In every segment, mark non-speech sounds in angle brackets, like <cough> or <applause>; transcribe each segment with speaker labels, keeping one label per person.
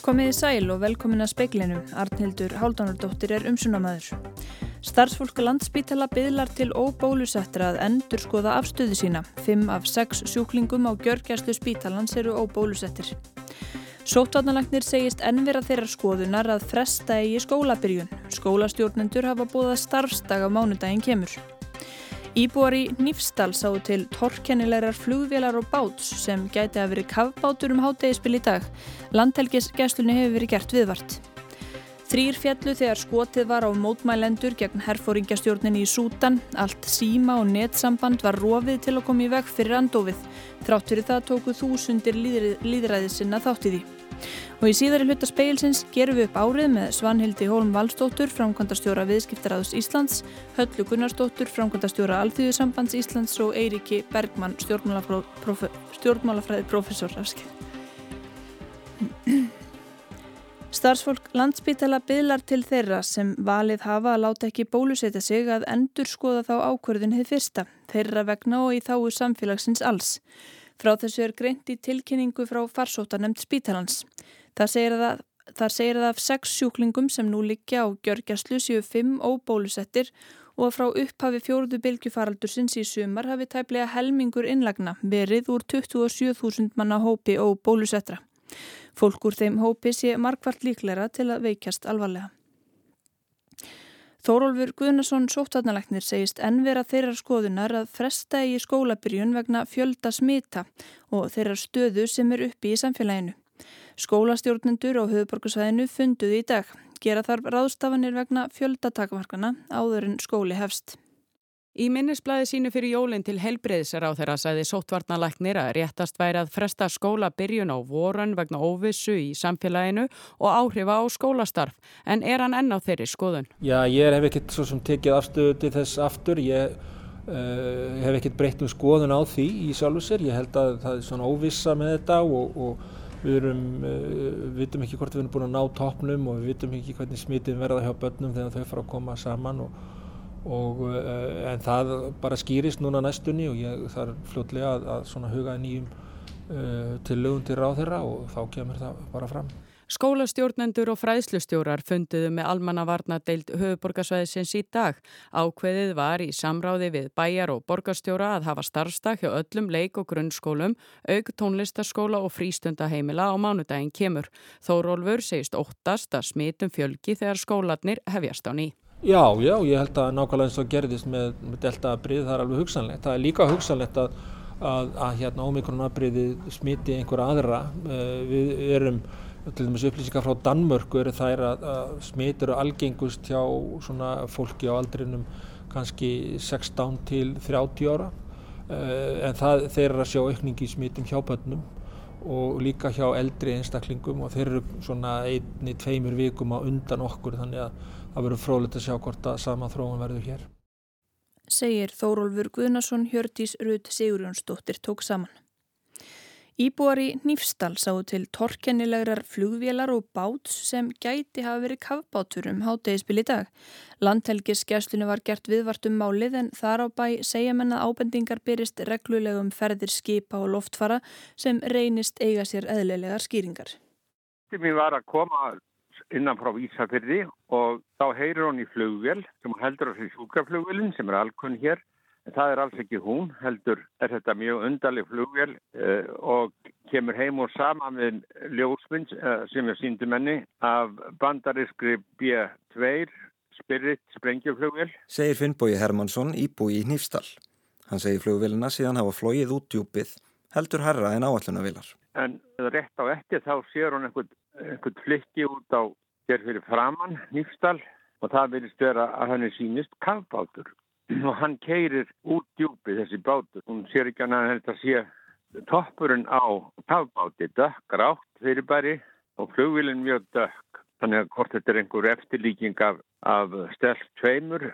Speaker 1: Komiði sæl og velkomin að speiklinum. Arnhildur Háldanardóttir er umsunamæður. Starfsfólk landspítala byðlar til óbólusettra að endur skoða afstöðu sína. Fimm af sex sjúklingum á gjörgjæslu spítalans eru óbólusettir. Sótvarnalagnir segist ennvera þeirra skoðunar að fresta eigi skólabyrjun. Skólastjórnendur hafa búið að starfsdag á mánudaginn kemur. Íbúar í Nýfsdal sáu til torkennilegar flugvélar og báts sem gæti að veri kavbátur um hátegispil í dag. Landhelgisgæslunni hefur verið gert viðvart. Þrýr fjallu þegar skotið var á mótmælendur gegn herfóringjastjórninni í Sútan. Allt síma og netsamband var rofið til að koma í veg fyrir andofið. Þrátt fyrir það tóku þúsundir líðræðið sinna þáttið í. Og í síðari hluta speilsins gerum við upp árið með Svanhildi Hólm Valstóttur, framkvæmdastjóra viðskiptaráðs Íslands, Höllu Gunnarsdóttur, framkvæmdastjóra Alþjóðusambands Íslands og Eiriki Bergmann, stjórnmálafræði professor. Starfsfólk landsbytala byðlar til þeirra sem valið hafa að láta ekki bólusetja sig að endur skoða þá ákvörðun hefð fyrsta, þeirra vegna og í þáu samfélagsins alls. Frá þessu er greint í tilkynningu frá farsóttanemt spítalans. Það segir að, það segir að af sex sjúklingum sem nú liggja á gjörgjastlu séu fimm óbólusettir og frá upphafi fjóruðu bylgjufaraldursins í sumar hafi tæplega helmingur innlagna verið úr 27.000 manna hópi óbólusettra. Fólk úr þeim hópi sé markvart líklera til að veikjast alvarlega. Þórólfur Guðnason sóttvarnalegnir segist ennvera þeirra skoðunar að fresta í skólabyrjun vegna fjölda smita og þeirra stöðu sem er uppi í samfélaginu. Skólastjórnendur á höfuborgarsvæðinu funduði í dag. Gera þarf ráðstafanir vegna fjöldatakmarkana áður en skóli hefst.
Speaker 2: Í minnisblæði sínu fyrir jólinn til helbreyðsar á þeirra sæði sóttvarnalæknir að réttast væri að fresta skóla byrjun á vorun vegna óvissu í samfélaginu og áhrifa á skólastarf. En er hann enn á þeirri skoðun?
Speaker 3: Já, ég hef ekkert svo sem tekið afstöðu til þess aftur. Ég uh, hef ekkert breytt um skoðun á því í sjálfu sér. Ég held að það er svona óvissa með þetta og, og Við erum, uh, vitum ekki hvort við erum búin að ná toppnum og við vitum ekki hvernig smitið verða hjá börnum þegar þau fara að koma saman og, og, uh, en það bara skýrist núna næstunni og ég þarf fljótlega að, að huga nýjum uh, til lögum til ráð þeirra og þá kemur það bara fram.
Speaker 2: Skólastjórnendur og fræðslustjórar funduðu með almannavarnadeild höfuborgarsvæðisins í dag. Ákveðið var í samráði við bæjar og borgarstjóra að hafa starfstak hjá öllum leik- og grunnskólum, auk tónlistaskóla og frístundaheimila á mánudaginn kemur. Þórólfur segist óttast að smitum fjölgi þegar skólanir hefjast á ný.
Speaker 3: Já, já, ég held að nákvæmlega eins og gerðist með, með deltaabrið, það er alveg hugsanlegt. Það er líka hugsanlegt að, að, að hérna ómikronabriði smiti einhver aðra. Eh, við erum til dæmis upplýsingar frá Danmörku eru þær að, að smit eru algengust hjá svona fólki á aldrinum kannski 16 til 30 ára uh, en það, þeir eru að sjá aukningi í smitum hjá bönnum og líka hjá eldri einstaklingum og þeir eru svona einni, tveimur vikum á undan okkur þannig að það verður frólægt að sjá hvort að sama þróun verður hér.
Speaker 1: Segir Þórólfur Guðnason Hjördís Rud Sigurjónsdóttir tók saman. Íbúar í Nýfstal sáu til torkennilegrar flugvélar og báts sem gæti hafa verið kavbátur um hátegispil í dag. Landhelgisgestunni var gert viðvartum málið en þar á bæ segja menna ábendingar byrist reglulegum ferðir skipa og loftfara sem reynist eiga sér eðlilegar skýringar.
Speaker 4: Mér var að koma innan frá Ísafyrði og þá heyrir hún í flugvél sem heldur á sig sjúkraflugvélinn sem er alkunn hér En það er alls ekki hún, heldur er þetta mjög undarleg flugvél uh, og kemur heim og sama með ljósmynd uh, sem er síndu menni af bandariskri B2 Spirit sprengjuflugvél.
Speaker 5: Segir Finnbói Hermansson íbúi í Nýfstall. Hann segir flugvélina síðan hafa flóið út djúpið, heldur herra en áallunavilar.
Speaker 4: En rétt á eftir þá sér hún einhvern, einhvern flikki út á hér fyrir framann Nýfstall og það vilist vera að hann er sínist kavbátur <clears throat> og hann keirir út djúpi þessi bátur. Hún sér ekki að þetta sé toppurinn á tafbáti, dökkar átt fyrir bæri og flugvilin mjög dökk. Þannig að hvort þetta er einhver eftirlíking af, af stelp tveimur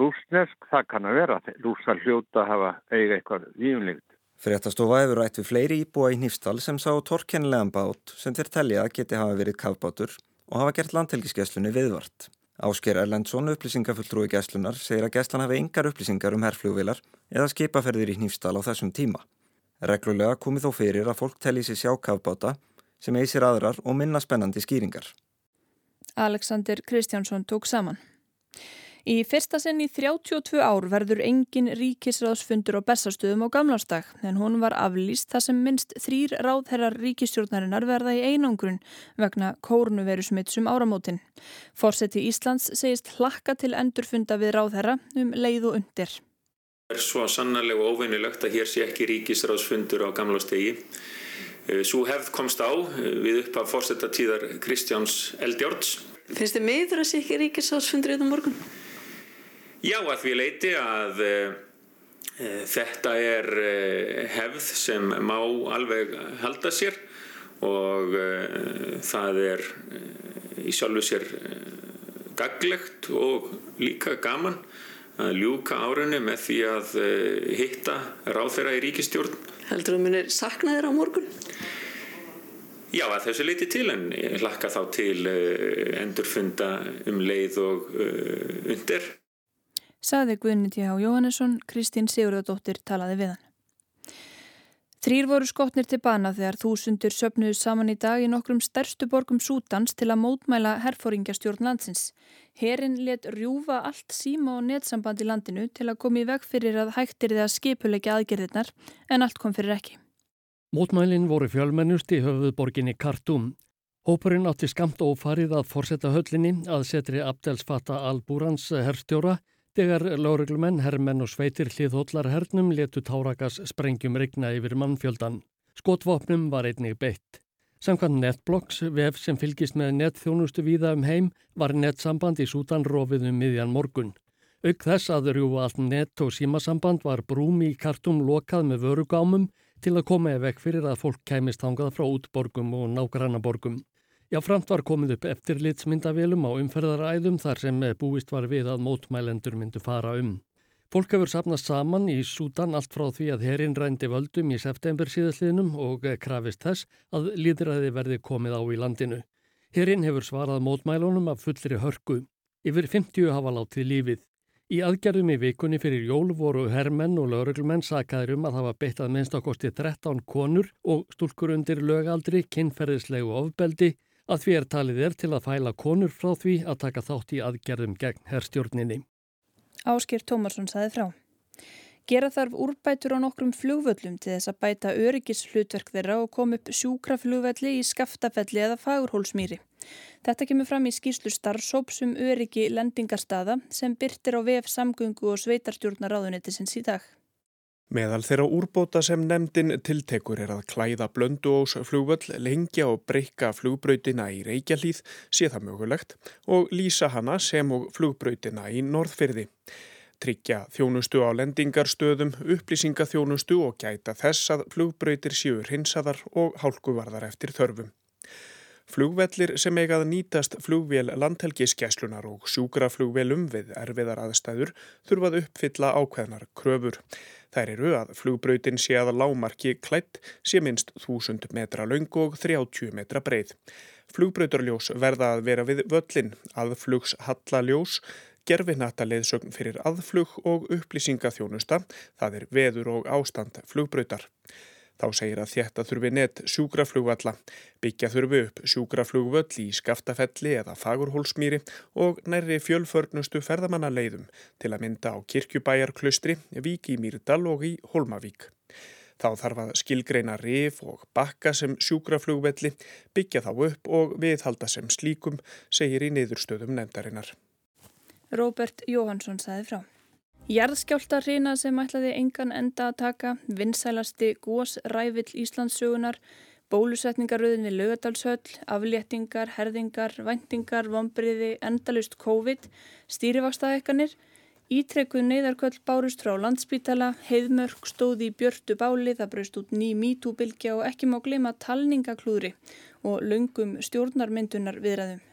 Speaker 4: rúsnesk, það kann að vera. Rúsar hljóta hafa eiga eitthvað výumlegt.
Speaker 5: Fréttastofa hefur rætt við fleiri íbúa í Nýfstal sem sá torkennilegan bát sem þeir telja geti hafa verið kafbátur og hafa gert landhelgiskesslunni viðvart. Ásker Erlendsson, upplýsingafulltrúi gæslunar, segir að gæslan hafi yngar upplýsingar um herrflugvilar eða skipaferðir í Hnífstal á þessum tíma. Reglulega komi þó fyrir að fólk telli sér sjá kafbáta sem eisir aðrar og minna spennandi skýringar.
Speaker 1: Alexander Kristjánsson tók saman. Í fyrsta sinn í 32 ár verður engin ríkisráðsfundur á bestastuðum á gamlastag en hún var aflýst þar sem minst þrýr ráðherrar ríkistjórnarinnar verða í einangrun vegna kórnuverusmitsum áramótin. Fórseti Íslands segist hlakka til endurfunda við ráðherra um leið og undir.
Speaker 6: Það er svo sannarlega óveinilegt að hér sé ekki ríkisráðsfundur á gamlastegi. Eh, Svo hefð komst á eh, við upp af fórsetatíðar Kristjáns Eldjórns.
Speaker 7: Finnst þið miður að sé ekki ríkisráðsfundur í þetta morgun?
Speaker 6: Já, að því leiti að e, þetta er e, hefð sem má alveg halda sér og það er í sjálfu sér gaglegt og líka gaman að ljúka árunni með því að hitta ráþeira í ríkistjórn.
Speaker 7: Heldur þú munir sakna þér á morgun?
Speaker 6: Já, að þessu leiti til en ég hlakka þá til endurfunda um leið og undir
Speaker 1: saði Guðni T.H. Jóhannesson, Kristín Sigurðardóttir talaði við hann. Þrýr voru skotnir til bana þegar þúsundur söpnuðu saman í dag í nokkrum stærstu borgum Sútans til að mótmæla herfóringjastjórn landsins. Herin let rjúfa allt síma og netsamband í landinu til að koma í veg fyrir að hægtir þið að skipuleika aðgerðirnar en allt kom fyrir ekki.
Speaker 8: Mótmælin voru fjölmennust í höfuðborginni Kartum. Hópurinn átti skamt ófarið að forsetta höllinni að setri Abdels Fatta al-Búrans herrstjóra Þegar lauruglumenn, herrmenn og sveitir hliðhóllar hernum letu tárakas sprengjum regna yfir mannfjöldan. Skotvopnum var einnig beitt. Samkvæmt netblokks, vef sem fylgist með netþjónustu víða um heim, var netsamband í Sútan rofið um miðjan morgun. Auk þess að rjúa allt net og símasamband var brúmi í kartum lokað með vörugámum til að koma ef ekki fyrir að fólk kæmist hangað frá útborgum og nágrannaborgum. Já, framt var komið upp eftirlitsmyndavélum á umferðaræðum þar sem búist var við að mótmælendur myndu fara um. Fólk hefur sapnast saman í Sútan allt frá því að herrin rændi völdum í september síðasliðnum og krafist þess að líðræði verði komið á í landinu. Herrin hefur svarað mótmælunum af fullri hörku. Yfir 50 hafa látið lífið. Í aðgerðum í vikunni fyrir jól voru herrmenn og lauruglumenn sakaður um að hafa beitt að minnst okkosti 13 konur og stúlkur undir lögaldri, kinnferðislegu ofbeldi að því er talið er til að fæla konur frá því að taka þátt í aðgerðum gegn herrstjórninni.
Speaker 1: Áskir Tómarsson saði frá. Gera þarf úrbætur á nokkrum flugvöllum til þess að bæta öryggis hlutverk þeirra og kom upp sjúkraflugvelli í skaftafelli eða fagurhólsmýri. Þetta kemur fram í skýrslu starfsóps um öryggi lendingarstaða sem byrtir á VF samgöngu og sveitarstjórnar ráðunettisins í dag.
Speaker 9: Meðal þeirra úrbóta sem nefndin tiltekur er að klæða blönduós flugvöll, lengja og breyka flugbrautina í Reykjalíð, sé það mögulegt, og lýsa hana sem og flugbrautina í Norðfyrði. Tryggja þjónustu á lendingarstöðum, upplýsinga þjónustu og gæta þess að flugbrautir séu hinsaðar og hálkuvarðar eftir þörfum. Flugvellir sem eigað nýtast flugvél landhelgiskeslunar og sjúkraflugvelum við erfiðar aðstæður þurfað uppfylla ákveðnar kröfur. Þær eru að flugbrautin sé að lámarki klætt sé minst 1000 metra laung og 30 metra breið. Flugbrautarljós verða að vera við völlin, aðflugs hallaljós, gerfinataleðsögn fyrir aðflug og upplýsingaþjónusta, það er veður og ástand flugbrautar. Þá segir að þetta þurfi nett sjúkraflugvalla, byggja þurfi upp sjúkraflugvöll í skaftafelli eða fagurhólsmýri og nærri fjölförnustu ferðamannaleiðum til að mynda á kirkjubæjarklustri, Vík í Mýrdal og í Holmavík. Þá þarf að skilgreina rif og bakka sem sjúkraflugvelli, byggja þá upp og viðhalda sem slíkum, segir í niðurstöðum nefndarinnar.
Speaker 1: Róbert Jóhansson saði frá. Jarðskjálta hrina sem ætlaði engan enda að taka, vinsælasti gósræfill Íslandsugunar, bólusetningaröðin við lögadalshöll, afléttingar, herðingar, væntingar, vombriði, endalust COVID, stýrivakstaðekkanir, ítrekkuð neyðarköll bárust frá landsbítala, heiðmörk stóði í björtu báli, það braust út ný mítúbilgja og ekki má glema talningaklúðri og löngum stjórnarmyndunar viðræðum.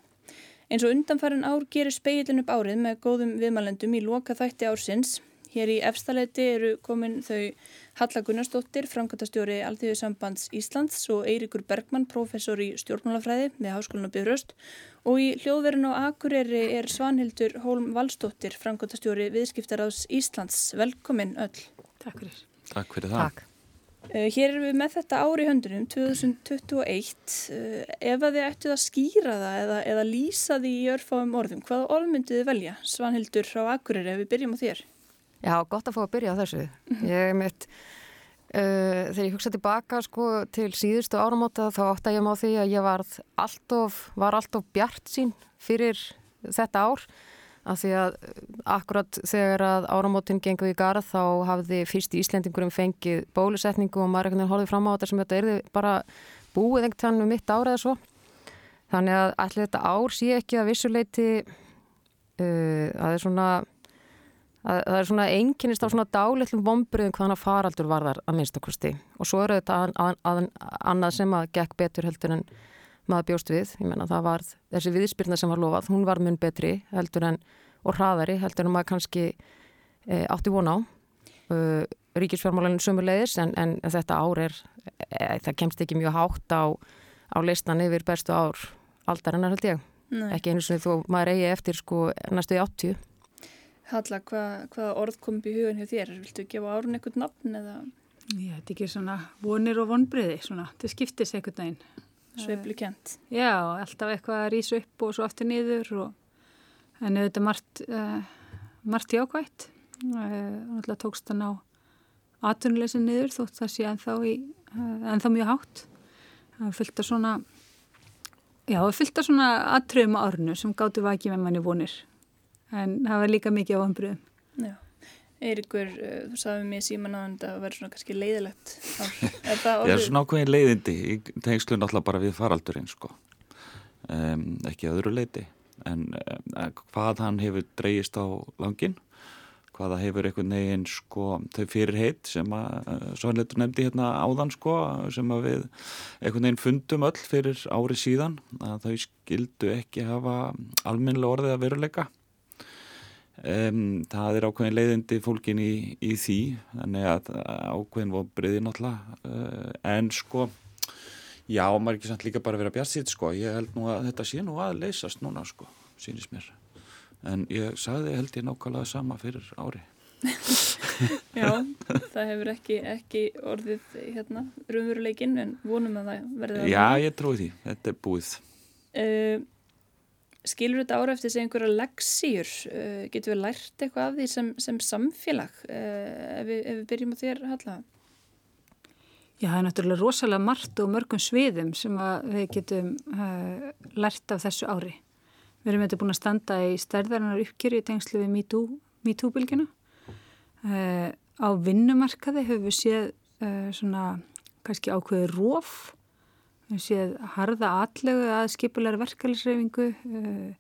Speaker 1: Eins og undanfærin ár gerir speilin upp árið með góðum viðmælendum í loka þætti ársins. Hér í efstaleiti eru komin þau Halla Gunnarsdóttir, framkvæmtastjóri Alþjóðisambands Íslands og Eirikur Bergmann, professor í stjórnmálafræði með Háskólinu Byrröst og í hljóðverðin á Akureyri er Svanhildur Hólm Valsdóttir, framkvæmtastjóri viðskiptaráðs Íslands. Velkomin öll.
Speaker 10: Takk fyrir. Takk fyrir það. Takk.
Speaker 1: Uh, hér erum við með þetta ári höndunum, 2021. Uh, ef að þið ættuð að skýra það eða, eða lýsa því í örfáum orðum, hvaða orð myndið þið velja? Svanhildur frá Akureyri, ef við byrjum á þér.
Speaker 10: Já, gott að fá að byrja á þessu. Ég mitt, uh, þegar ég hugsa tilbaka sko, til síðustu áramóta þá átta ég má því að ég alltof, var alltof bjart sín fyrir þetta ár af því að eh, akkurat þegar að áramótin gengur í garð þá hafði fyrst í Íslendingurum fengið bólusetningu og maður ekkert horfið fram á þetta sem þetta erði bara búið einhvern veginn um mitt árið eða svo. Þannig að allir þetta ár sé ekki að vissuleiti uh, að það er svona að það er svona einkynist á svona dálitlum vombriðum hvaðan að faraldur var þar að minnstakosti og svo eru þetta að, að, að, annað sem að gekk betur heldur en maður bjóst við, ég menna það var þessi viðspyrna sem var lofað, hún var mun betri heldur en, og hraðari heldur en maður kannski e, átti von á uh, ríkisfjármálunum sömulegis en, en þetta ár er e, það kemst ekki mjög hátt á, á listan yfir bestu ár aldarinnar held ég, Nei. ekki einu sem þú maður eigi eftir sko næstu í 80
Speaker 1: Halla, hvað hva orð kom upp í hugun hjá þér? Viltu gefa árun eitthvað nafn eða?
Speaker 11: Já, þetta er ekki svona vonir og vonbriði, svona, þetta skiptis eitthvað næginn
Speaker 1: sveiflu kent.
Speaker 11: Já, alltaf eitthvað að rýsa upp og svo aftur niður og en auðvitað margt, uh, margt jákvægt. Það uh, tókst að ná aðtunleysin niður þótt það sé ennþá, í, uh, ennþá mjög hátt. Það fylgta svona, já, það fylgta svona aðtröðum á ornu sem gáttu vakið með manni vonir. En það var líka mikið á anbriðum.
Speaker 1: Já. Eirikur, eh, þú sagði mér síman að það verður svona kannski leiðilegt <laughs> er það
Speaker 12: orðið? Já, svona ákveðin leiðindi í tengslu náttúrulega bara við faraldurinn sko. Um, ekki öðru leiði en um, hvað hann hefur dreyist á langin hvaða hefur einhvern veginn sko þau fyrir heitt sem að uh, Svanleitur nefndi hérna áðan sko sem að við einhvern veginn fundum öll fyrir ári síðan að þau skildu ekki hafa alminlega orðið að veruleika Um, það er ákveðin leiðindi fólkin í, í því þannig að ákveðin var breyði náttúrulega uh, en sko já, maður ekki samt líka bara verið að bjart sitt sko, ég held nú að þetta sé nú að leysast núna sko, sínist mér. En ég sagði held ég nákvæmlega sama fyrir ári. <laughs>
Speaker 1: Já, það hefur ekki, ekki orðið hérna raunveruleikin en vonum að það verði
Speaker 12: Já, ég trúi því, þetta er búið.
Speaker 1: Uh, Skilur þetta ára eftir sig einhverja leksýr? Uh, getur við lært eitthvað af því sem, sem samfélag uh, ef, við, ef við byrjum á þér Halla?
Speaker 11: Já, það er náttúrulega rosalega margt og mörgum sviðum sem við getum uh, lært af þessu ári. Við erum eitthvað búin að standa í stærðarinnar uppgjöri í tengslu við MeToo-bylgina. Uh, á vinnumarkaði höfum við séð svona kannski ákveði róf Við séum harða allegu að skipular verkefælisreifingu, uh, eh,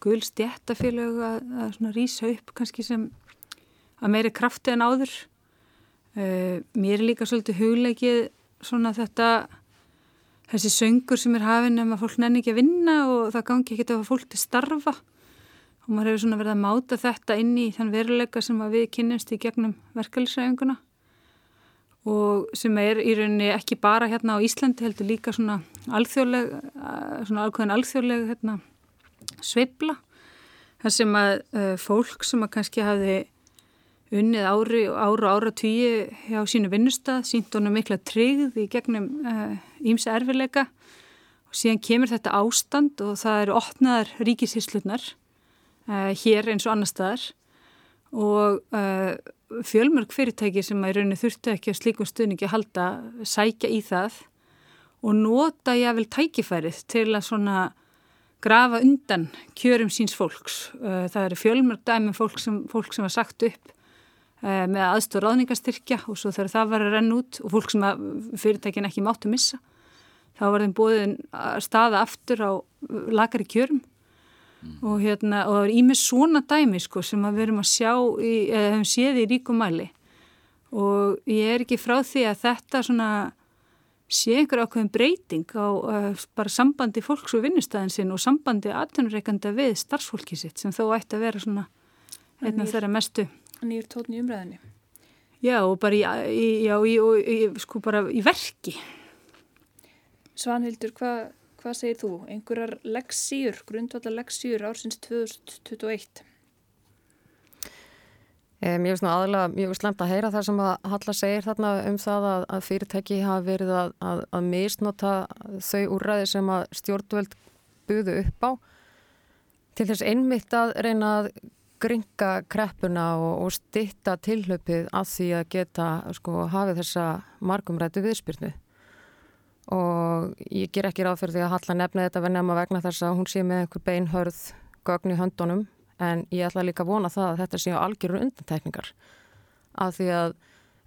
Speaker 11: gul stjættafélög að, að rýsa upp kannski sem að meiri krafti en áður. Uh, mér er líka svolítið hugleikið svona þetta, þessi söngur sem er hafinn um að fólk nenni ekki að vinna og það gangi ekki að fólk til starfa og maður hefur svona verið að máta þetta inn í þann veruleika sem við kynnumst í gegnum verkefælisreifinguna og sem er í rauninni ekki bara hérna á Íslandi heldur líka svona alþjóðleg, eh, svona alkvæðin alþjóðleg hérna, sveibla þar sem að uh, fólk sem að kannski hafi unnið ári og ára tíu hjá sínu vinnustad, sínt honum mikla tryggð í gegnum ímsa uh, erfileika og síðan kemur þetta ástand og það eru opnaðar ríkisíslutnar uh, hér eins og annar staðar og fjölmörg fyrirtæki sem að í rauninu þurftu ekki að slíkum stuðningi að halda sækja í það og nota ég að vel tækifærið til að svona grafa undan kjörum síns fólks. Uh, það eru fjölmörg dæmi um fólk sem, fólk sem var sagt upp uh, með aðstóð ráðningastyrkja og svo þegar það var að renna út og fólk sem fyrirtækin ekki máttu missa þá var þeim búið að staða aftur á lagari kjörum Mm. Og, hérna, og það er ímið svona dæmi sko, sem við erum að sjá, í, eða hefum séð í ríkum mæli og ég er ekki frá því að þetta svona sé einhver ákveðin breyting á uh, bara sambandi fólks og vinnustæðin sinn og sambandi aðtunurreikanda við starfsfólki sitt sem þó ætti að vera svona einna þeirra mestu.
Speaker 1: Nýjur tótni umræðinni.
Speaker 11: Já og bara í, í, já, í, sko bara í verki.
Speaker 1: Svanhildur, hvað Hvað segir þú? Einhverjar leksýr, grundvallar leksýr ársins 2021?
Speaker 10: Mér finnst nú aðalega mjög slemt að heyra það sem að Halla segir þarna um það að, að fyrirtæki hafa verið að, að, að misnota þau úrræði sem að stjórnvöld buðu upp á til þess einmitt að reyna að gringa kreppuna og, og stitta tilhlaupið að því að geta sko hafið þessa margumrættu viðspyrnu og ég ger ekki ráð fyrir því að Halla nefna þetta vennum að vegna þess að hún sé með einhver beinhörð gögn í höndunum en ég ætla líka að vona það að þetta séu algjörur undantekningar af því að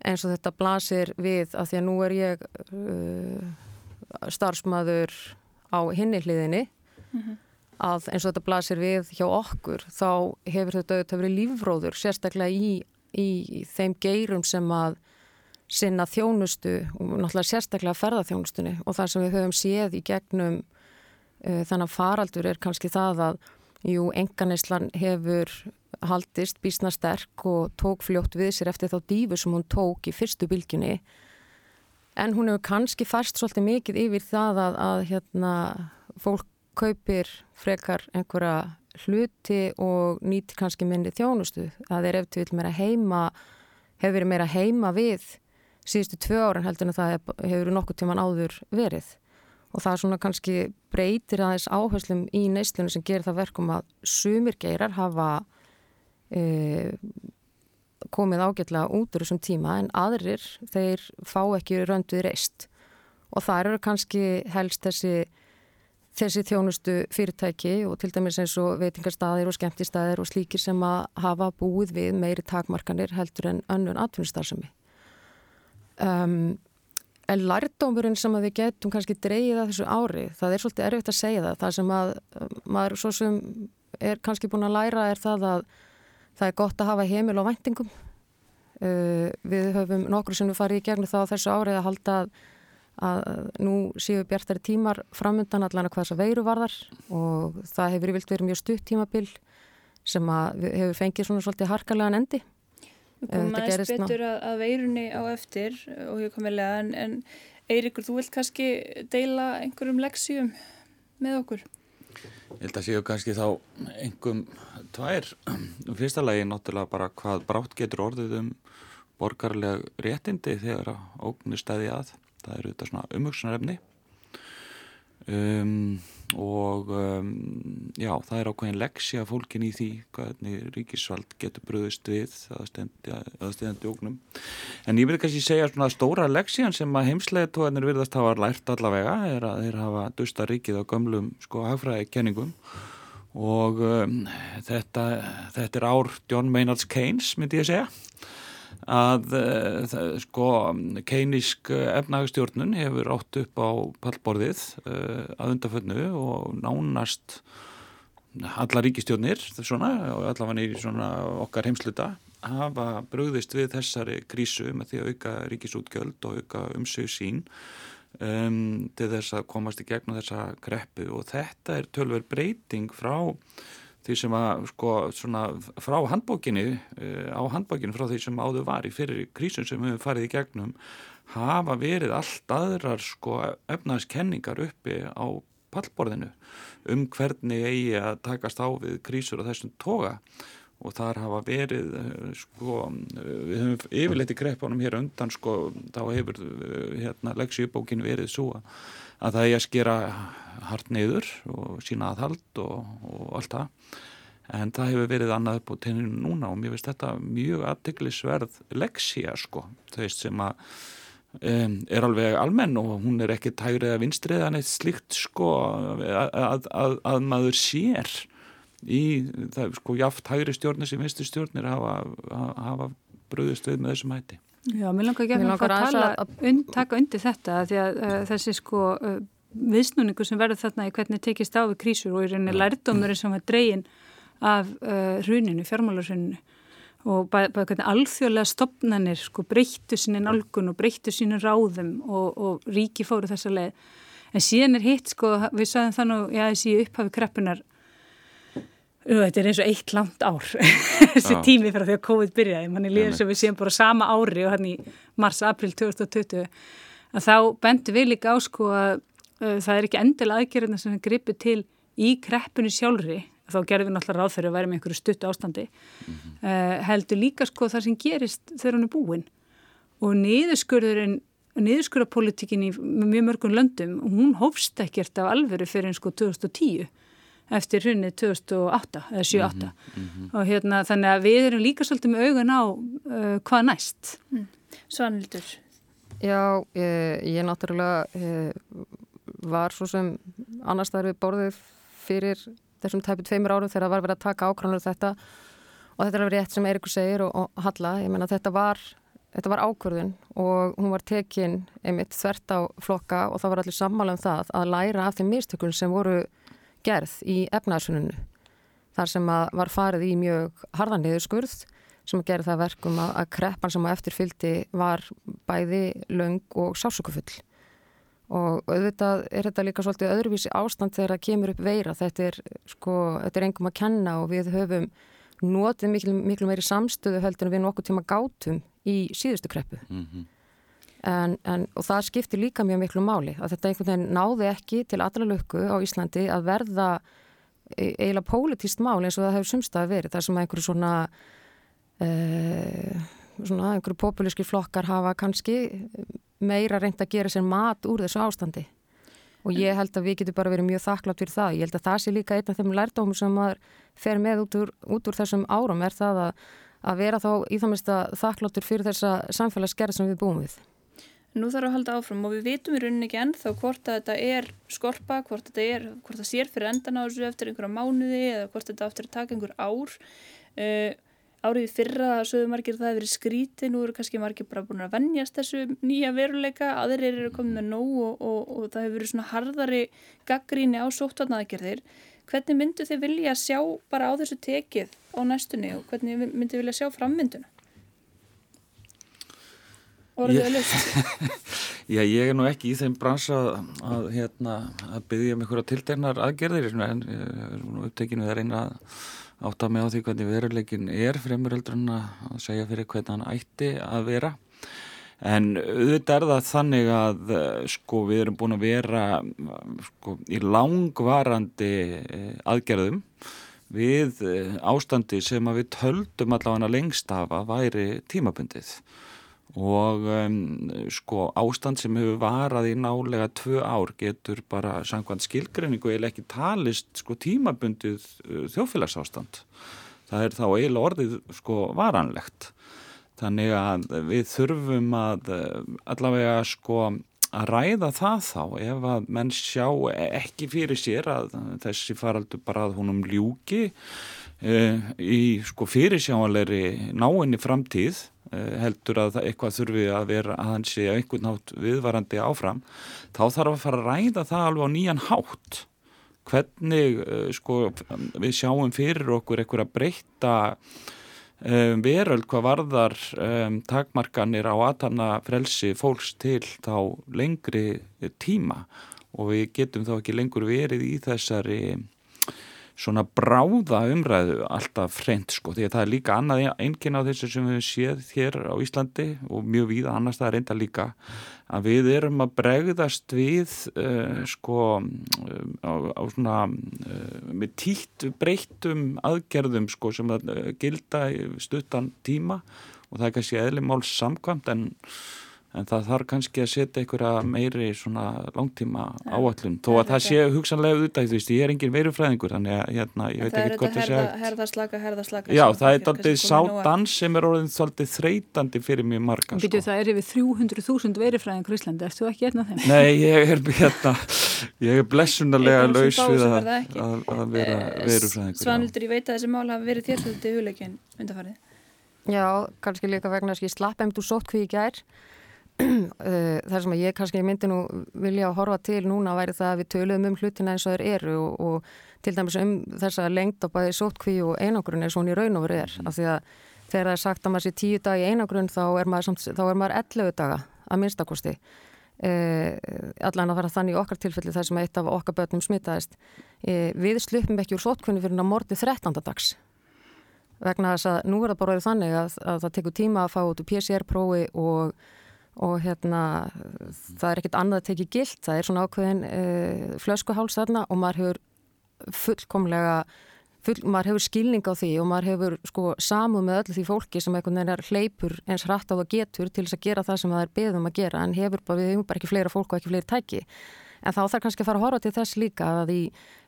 Speaker 10: eins og þetta blasir við af því að nú er ég uh, starfsmæður á hinni hliðinni mm -hmm. að eins og þetta blasir við hjá okkur þá hefur þetta auðvitað verið lífróður sérstaklega í, í þeim geirum sem að sinna þjónustu og náttúrulega sérstaklega ferðarþjónustunni og það sem við höfum séð í gegnum uh, þannig að faraldur er kannski það að Jú, enganislan hefur haldist bísna sterk og tók fljótt við sér eftir þá dífu sem hún tók í fyrstu bylginni en hún hefur kannski færst svolítið mikið yfir það að, að hérna, fólk kaupir frekar einhverja hluti og nýti kannski minni þjónustu. Að þeir eftir vil meira heima hefur verið meira heima við síðustu tvö árin heldur en það hefur nokkuð tíman áður verið. Og það svona kannski breytir aðeins áherslum í neyslunum sem gerir það verkum að sumir geirar hafa e, komið ágætlega út úr þessum tíma en aðrir þeir fá ekki rönduð reist. Og það eru kannski helst þessi þessi þjónustu fyrirtæki og til dæmis eins og veitingarstaðir og skemmtistæðir og slíkir sem að hafa búið við meiri takmarkanir heldur en önnur atvinnustarðsemi um, En lærdómurinn sem við getum kannski dreyið að þessu ári, það er svolítið erfitt að segja það. Það sem að maður svo sem er kannski búin að læra er það að það er gott að hafa heimil og væntingum. Uh, við höfum nokkru sem við farið í gegnum þá þessu árið að halda að, að nú séu bjartari tímar framöndan allan að hvað þess að veiru varðar og það hefur vilt verið mjög stutt tímabil sem að hefur fengið svona svolítið harkalega endi.
Speaker 1: Komum aðeins betur að, að veirunni á eftir og ég kom að en, en Eirikur, þú vilt kannski deila einhverjum leksjum með okkur?
Speaker 12: Ég held að séu kannski þá einhverjum tvær. Fyrsta lagi náttúrulega bara hvað brátt getur orðið um borgarleg réttindi þegar ógnir stæði að. Það eru þetta svona umvöksunarefni um, og um, já, það er ákveðin leksja fólkin í því hvernig ríkisvald getur bröðist við að stendja ógnum. En ég vil kannski segja svona stóra leksjan sem að heimslega tóðanir virðast hafa lært allavega er að þeir hafa dusta ríkið á gömlum sko hagfræði kenningum og um, þetta, þetta er ár John Maynard Keynes myndi ég segja að uh, sko keinísk efnagstjórnun hefur átt upp á pallborðið uh, að undafönnu og nánast alla ríkistjórnir svona, og allavega svona okkar heimsluta hafa bröðist við þessari krísu með því að auka ríkisútgjöld og auka umsög sín um, til þess að komast í gegnum þessa greppu og þetta er tölver breyting frá því sem að sko svona frá handbókinni uh, á handbókinni frá því sem áður var í fyrir krísun sem við farið í gegnum hafa verið allt aðrar sko efnaðskenningar uppi á pallborðinu um hvernig eigi að takast á við krísur og þessum toga og þar hafa verið eh, sko, við höfum yfirleitt í greppunum hér undan sko, þá hefur eh, hérna leksjubókin verið svo að það er að skera hart neyður og sína aðhald og, og allt það. En það hefur verið annað upp á tenninu núna og mér finnst þetta mjög aðteglisverð leksja sko, þau sem að um, er alveg almenn og hún er ekki tægrið að vinstrið en eitt slikt sko að, að, að, að maður sér í það sko jáft hægri stjórnir sem vinstri stjórnir hafa, hafa bröðist við með þessum hætti.
Speaker 11: Já, mér langar ekki að tala, und, taka undir þetta því að uh, þessi sko uh, viðsnúningu sem verður þarna í hvernig tekist á við krísur og í rauninni lærdómurinn sem var dreyin af uh, hruninu, fjármálarhruninu og bara bæ, hvernig alþjóðlega stopnanir sko breyttu sinni nálgun og breyttu sinni ráðum og, og ríki fóru þessa leið. En síðan er hitt sko, við sagðum þannig að þessi upphafi kreppunar Þetta er eins og eitt langt ár, <laughs> þessi tími fyrir því að COVID byrjaði, manni líður sem við séum bara sama ári og hann í mars-april 2020, að þá bendur við líka á sko að uh, það er ekki endil aðgerðina sem við gripum til í kreppinu sjálfri, þá gerðum við náttúrulega ráð fyrir að vera með einhverju stutt ástandi. Mm -hmm. uh, heldur líka sko það sem gerist þegar hann er búin. Og niðurskurðurinn niðurskurðarpolitikin í mjög mörgum löndum hún hófst ekkert af alveru fyrir eins sko 2010 eftir hrunnið 2008 eða 7-8 mm -hmm. og hérna þannig að við erum líka svolítið með augun á uh, hvað næst. Mm.
Speaker 1: Svanildur
Speaker 10: Já, ég, ég náttúrulega ég, var svo sem annars þar við borðið fyrir þessum tæpið tveimur árum þegar það var verið að taka ákvæmlega um þetta. Og þetta er alveg rétt sem Eirikur segir og, og Halla, ég menna þetta var þetta var ákvörðun og hún var tekin einmitt þvert á flokka og það var allir sammála um það að læra af þeim mistökun sem voru gerð í efnaðsununu þar sem var farið í mjög harðanliður skurð sem að gera það verkum að, að kreppan sem að eftirfyldi var bæði laung og sásökufull og auðvitað er þetta líka svolítið öðruvísi ástand þegar það kemur upp veira. Þetta er sko, þetta er engum að kenna og við höfum notið miklu, miklu meiri samstöðu heldur en við nokkuð tíma gátum í síðustu kreppu. Mm -hmm. En, en, og það skiptir líka mjög miklu máli að þetta einhvern veginn náði ekki til allra lukku á Íslandi að verða e, eiginlega pólitíst mál eins og það hefur sumstað verið þar sem einhverju svona, e, svona einhverju populíski flokkar hafa kannski meira reynd að gera sér mat úr þessu ástandi. Og ég held að við getum bara verið mjög þakklátt fyrir það. Ég held að það sé líka einn af þeim lærdómum sem maður fer með út úr, út úr þessum árum er það að, að vera þá í það mest að þakkláttur fyrir þessa samfélagsgerð sem við búum við
Speaker 1: Nú þarf að halda áfram og við vitum í rauninni ekki ennþá hvort að þetta er skorpa, hvort þetta er, hvort það sér fyrir endan á þessu eftir einhverja mánuði eða hvort þetta eftir að taka einhver ár. Uh, árið fyrra sögðu margir það hefur verið skríti, nú eru kannski margir bara búin að vennjast þessu nýja veruleika, aðrir eru komið með nóg og, og, og það hefur verið svona harðari gaggríni á sóttvarnaðgerðir. Hvernig myndu þið vilja sjá bara á þessu tekið á næstunni og hvernig myndu þið vilja sjá frammynduna?
Speaker 12: Orðið löst. <laughs> Já, ég er nú ekki í þeim bransa að, hérna, að byggja um einhverja tiltegnar aðgerðir en ég er nú upptekinu að reyna að átta mig á því hvernig veruleikin er fremuröldur en að segja fyrir hvernig hann ætti að vera. En auðvitað er það þannig að sko við erum búin að vera sko í langvarandi eh, aðgerðum við eh, ástandi sem að við töldum allavega lengst af að væri tímabundið og um, sko ástand sem hefur varað í nálega tvö ár getur bara samkvæmt skilgreiningu eða ekki talist sko tímabundið þjófélagsástand það er þá eiginlega orðið sko varanlegt. Þannig að við þurfum að allavega sko að ræða það þá ef að menn sjá ekki fyrir sér að þessi faraldur bara að húnum ljúki uh, í sko fyrirsjáanleiri náinni framtíð heldur að eitthvað þurfi að vera að hann sé einhvern nátt viðvarandi áfram þá þarf að fara að ræða það alveg á nýjan hátt. Hvernig uh, sko, við sjáum fyrir okkur eitthvað að breyta um, veröld hvað varðar um, takmarkanir á aðtanna frelsi fólks til þá lengri tíma. Og við getum þá ekki lengur verið í þessari svona bráða umræðu alltaf freynd sko því að það er líka annað eingin á þessu sem við séð hér á Íslandi og mjög víða annars það er reynda líka að við erum að bregðast við uh, sko uh, á, á svona uh, með títt breyttum aðgerðum sko sem að gilda stuttan tíma og það er kannski eðli máls samkvæmt en en það þarf kannski að setja einhverja meiri svona langtíma áallum þó að það sé hugsanlega auðvitað þú veist, ég er engin veirufræðingur þannig að hérna, ég veit ekki hvort það sé
Speaker 1: að herðaslaka, herðaslaka
Speaker 12: Já, það er alltaf sátans sem er orðin svolítið þreytandi fyrir mjög marga
Speaker 11: sko. það er yfir 300.000 veirufræðingur í Íslandi, ertu ekki einn af þeim?
Speaker 12: Nei, ég er hérna ég er blessunarlega laus við að, að, að vera veirufræðingur
Speaker 1: Svanildur, ég veit að þessi mál hafa verið þér <clears throat>
Speaker 10: að ég Eh, þar sem ég kannski myndi nú vilja að horfa til núna væri það að við töluðum um hlutina eins og þeir eru og, og til dæmis um þessa lengt á bæði sótkví og einangrun eins og hún í raun og veru er. Af því að þegar það er sagt að maður sé tíu dag í einangrun þá er maður, samt, þá er maður 11 daga að minnstakosti eh, allan að fara þannig í okkar tilfelli þar sem eitt af okkar börnum smitaðist. Eh, við slupum ekki úr sótkvínu fyrir að mordi 13. dags. Vegna þess að nú er það bara þannig að, að það tekur tíma að fá út úr PCR-prófi og og hérna það er ekkert annað að tekið gilt, það er svona ákveðin uh, flöskuháls þarna og maður hefur fullkomlega full, maður hefur skilning á því og maður hefur sko samu með öllu því fólki sem einhvern veginn er hleypur eins hratt á það getur til þess að gera það sem það er beðum að gera. En hefur bara, við hefum bara ekki fleira fólk og ekki fleiri tæki en þá þarf kannski að fara að horfa til þess líka að í,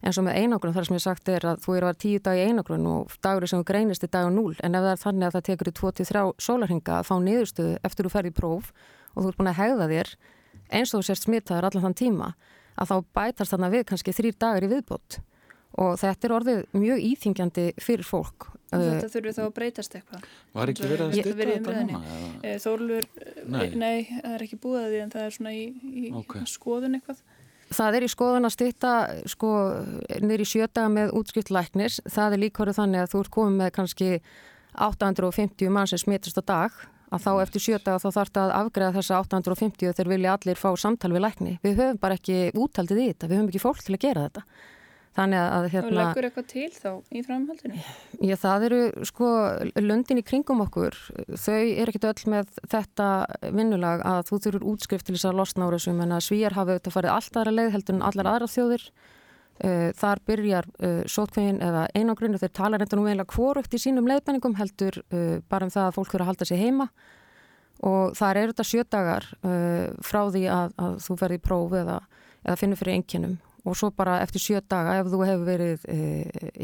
Speaker 10: eins og með einogrun þar sem ég sagt er að þú eru að vera tíu dag í einogrun og dagur sem þú greinist í dag og núl en ef það er þannig að það tekur í 23 sólarhinga að fá niðurstöðu eftir þú ferði í próf og þú ert búin að hegða þér eins og þú sérst smittaður allan þann tíma að þá bætast þarna við kannski þrýr dagar í viðbót og þetta er orðið mjög íþingjandi fyrir fólk.
Speaker 1: Þetta þurfum þá að breytast eitthvað.
Speaker 12: Var ekki verið að styrta þetta núna?
Speaker 1: Eh, Þórlur, nei. nei, það er ekki búið að því en það er svona í, í okay. skoðun eitthvað.
Speaker 10: Það er í skoðun að styrta sko nýri sjötaga með útskipt læknis. Það er líkvarðu þannig að þú ert komið með kannski 850 mann sem smitast á dag að þá eftir sjötaga þá þarf það að afgreða þessa 850 þegar vilja allir fá samtal við lækni. Við höfum bara ekki úthaldið í þetta, við höfum ekki fólk til að gera þetta.
Speaker 1: Þannig að hérna... Og leggur eitthvað til þá í framhaldinu?
Speaker 10: Já, það eru sko löndin í kringum okkur. Þau er ekkit öll með þetta vinnulag að þú þurfur útskrift til þess að losna úr þessum en að svíjar hafa auðvitað farið allt aðra leið heldur en allar aðra þjóðir. Uh, þar byrjar uh, sótkvegin eða einangrunni þeir tala reynda nú eiginlega kvorugt í sínum leiðbenningum heldur uh, bara um það að fólk þurfa að halda sig heima og þar eru þetta sjödagar frá því að, að þú verði í próf eða, eða finnur fyrir enginum og svo bara eftir sjö daga ef þú hefur verið e,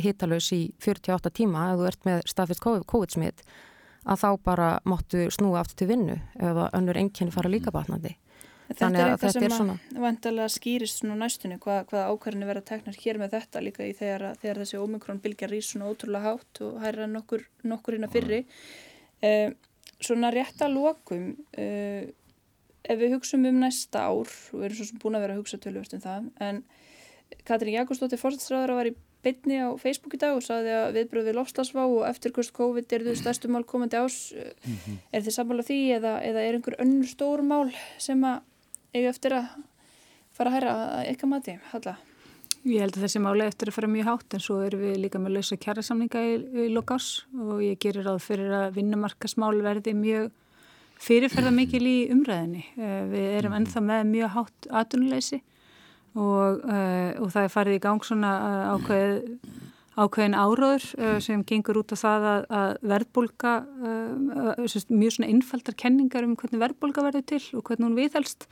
Speaker 10: hitalauðs í 48 tíma, ef þú ert með staðfyrst COVID-smitt, að þá bara máttu snúa aftur til vinnu eða önnur enginni fara líka batnandi.
Speaker 1: Þetta er eitthvað sem vantilega skýrist svona næstunni, hvað, hvaða ákvarðinni verða teknar hér með þetta líka í þegar, þegar þessi omikron bylgjar í svona ótrúlega hátt og hæra nokkur, nokkur inn að fyrri. Eh, svona rétt að lokum, eh, ef við hugsaum um næsta ár, og við erum svona búin að vera að hugsa tölvöld um það, en Katrín Jakobsdóttir fórstæðsraður var í bytni á Facebook í dag og saði að viðbröð við lofslagsvá og eftirkvist COVID er þau stærstu mál komandi ás mm -hmm. er þið sammála því eða, eða er einhver önnur stór mál sem að eiga eftir að fara að hæra eitthvað mati, Halla?
Speaker 11: Ég held að þessi máli eftir að fara mjög hátt en svo erum við líka með lausa kjærasamninga í, í lokás og ég gerir ráð fyrir að vinnumarkasmál verði mjög fyrirferða mikil í umræðinni. Eh, við erum ennþá með mjög hátt atunuleysi og, uh, og það er farið í gang svona uh, ákveð, ákveðin áraður uh, sem gengur út á það að, að verðbólka, mjög svona innfaldar kenningar um hvernig verðbólka verður til og hvernig hún viðhelst.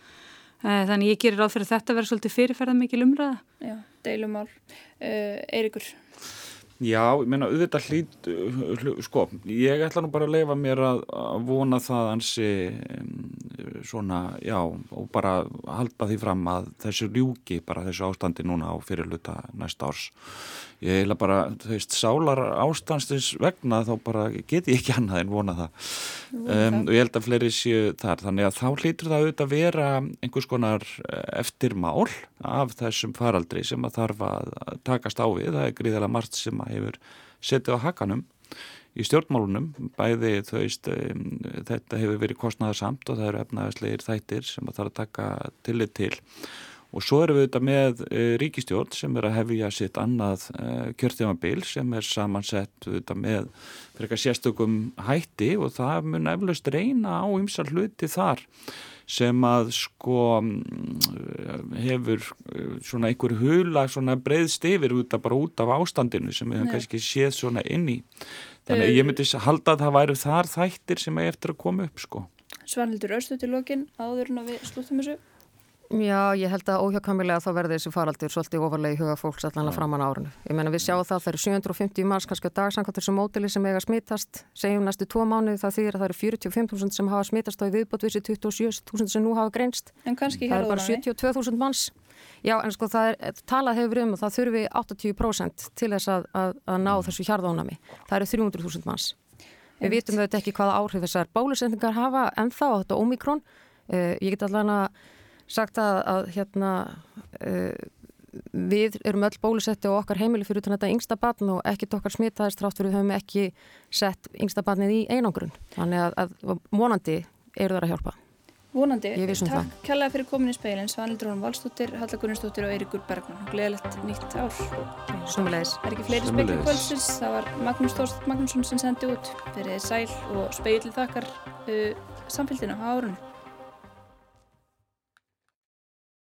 Speaker 11: Þannig ég gerir á fyrir þetta að vera svolítið fyrirferða mikil umræða.
Speaker 1: Já, deilumál. Eirikur?
Speaker 12: Já, ég meina auðvitað hlýt, sko, ég ætla nú bara að leifa mér að, að vona það hansi svona, já, og bara halda því fram að þessu ljúki bara þessu ástandi núna á fyrirluta næsta árs. Ég heila bara, þú veist, sálar ástandsins vegna þá bara get ég ekki annað en vona það. Um, og ég held að fleiri séu þar, þannig að þá hlýtur það auðvitað að vera einhvers konar eh, eftirmál af þessum faraldri sem að þarf að takast á við. Það er gríðilega margt sem að hefur setið á hakanum í stjórnmálunum, bæði veist, um, þetta hefur verið kostnæðarsamt og það eru efnaðarslegir þættir sem að þarf að taka tillit til og svo erum við auðvitað með uh, ríkistjórn sem er að hefja sitt annað uh, kjörtímabil sem er samansett auðvitað með fyrir eitthvað sérstökum hætti og það mun eflaust reyna á ymsar hluti þar sem að sko mm, hefur uh, svona einhver hula svona breyðst yfir út af, út af ástandinu sem við hefum kannski séð svona inn í. Þannig að ég myndi halda að það væri þar þættir sem er eftir að koma upp sko.
Speaker 1: Svanhildur Örstu til lokin áður en að við slúttum þessu
Speaker 10: Já, ég held að óhjákamilega þá verður þessi faraldur svolítið ofarlega í huga fólks allanlega framann árinu. Ég menna við sjáum það að það eru 750 manns kannski á dagsangat þessu mótili sem eiga smittast, segjum næstu tvo mánuði það þýðir að það eru 45.000 sem hafa smittast og í viðbótvísi 27.000 sem nú hafa greinst.
Speaker 1: En kannski
Speaker 10: það eru bara 72.000 manns. Já, en sko það er, talað hefur um og það þurfi 80% til þess að, að, að ná þessu hjarðónami. Það eru 300.000 manns. Við vitum auðvitað ekki hvaða áhrif þessar bólusendingar hafa en þá á þetta omikron. Uh, ég get allan að sagt að, að hérna uh, við erum öll bólusetti og okkar heimili fyrir þetta yngsta barn og ekkit okkar smitaðist trátt fyrir við höfum ekki sett yngsta barnið í einangrun. Þannig að, að vonandi eru það að hjálpa.
Speaker 1: Vonandi, um takk kjallaði fyrir komin í speilin Svanildur Rón Valstóttir, Halla Gunnarsdóttir og Eirikur Bergman Gleðilegt nýtt ár.
Speaker 10: Sumulegis
Speaker 1: Það er ekki fleiri speilin kvöldsins? Það var Magnús Þorst Magnússon sem sendi út. Fyrir sæl og speilin þakkar uh, samfélgina á árunni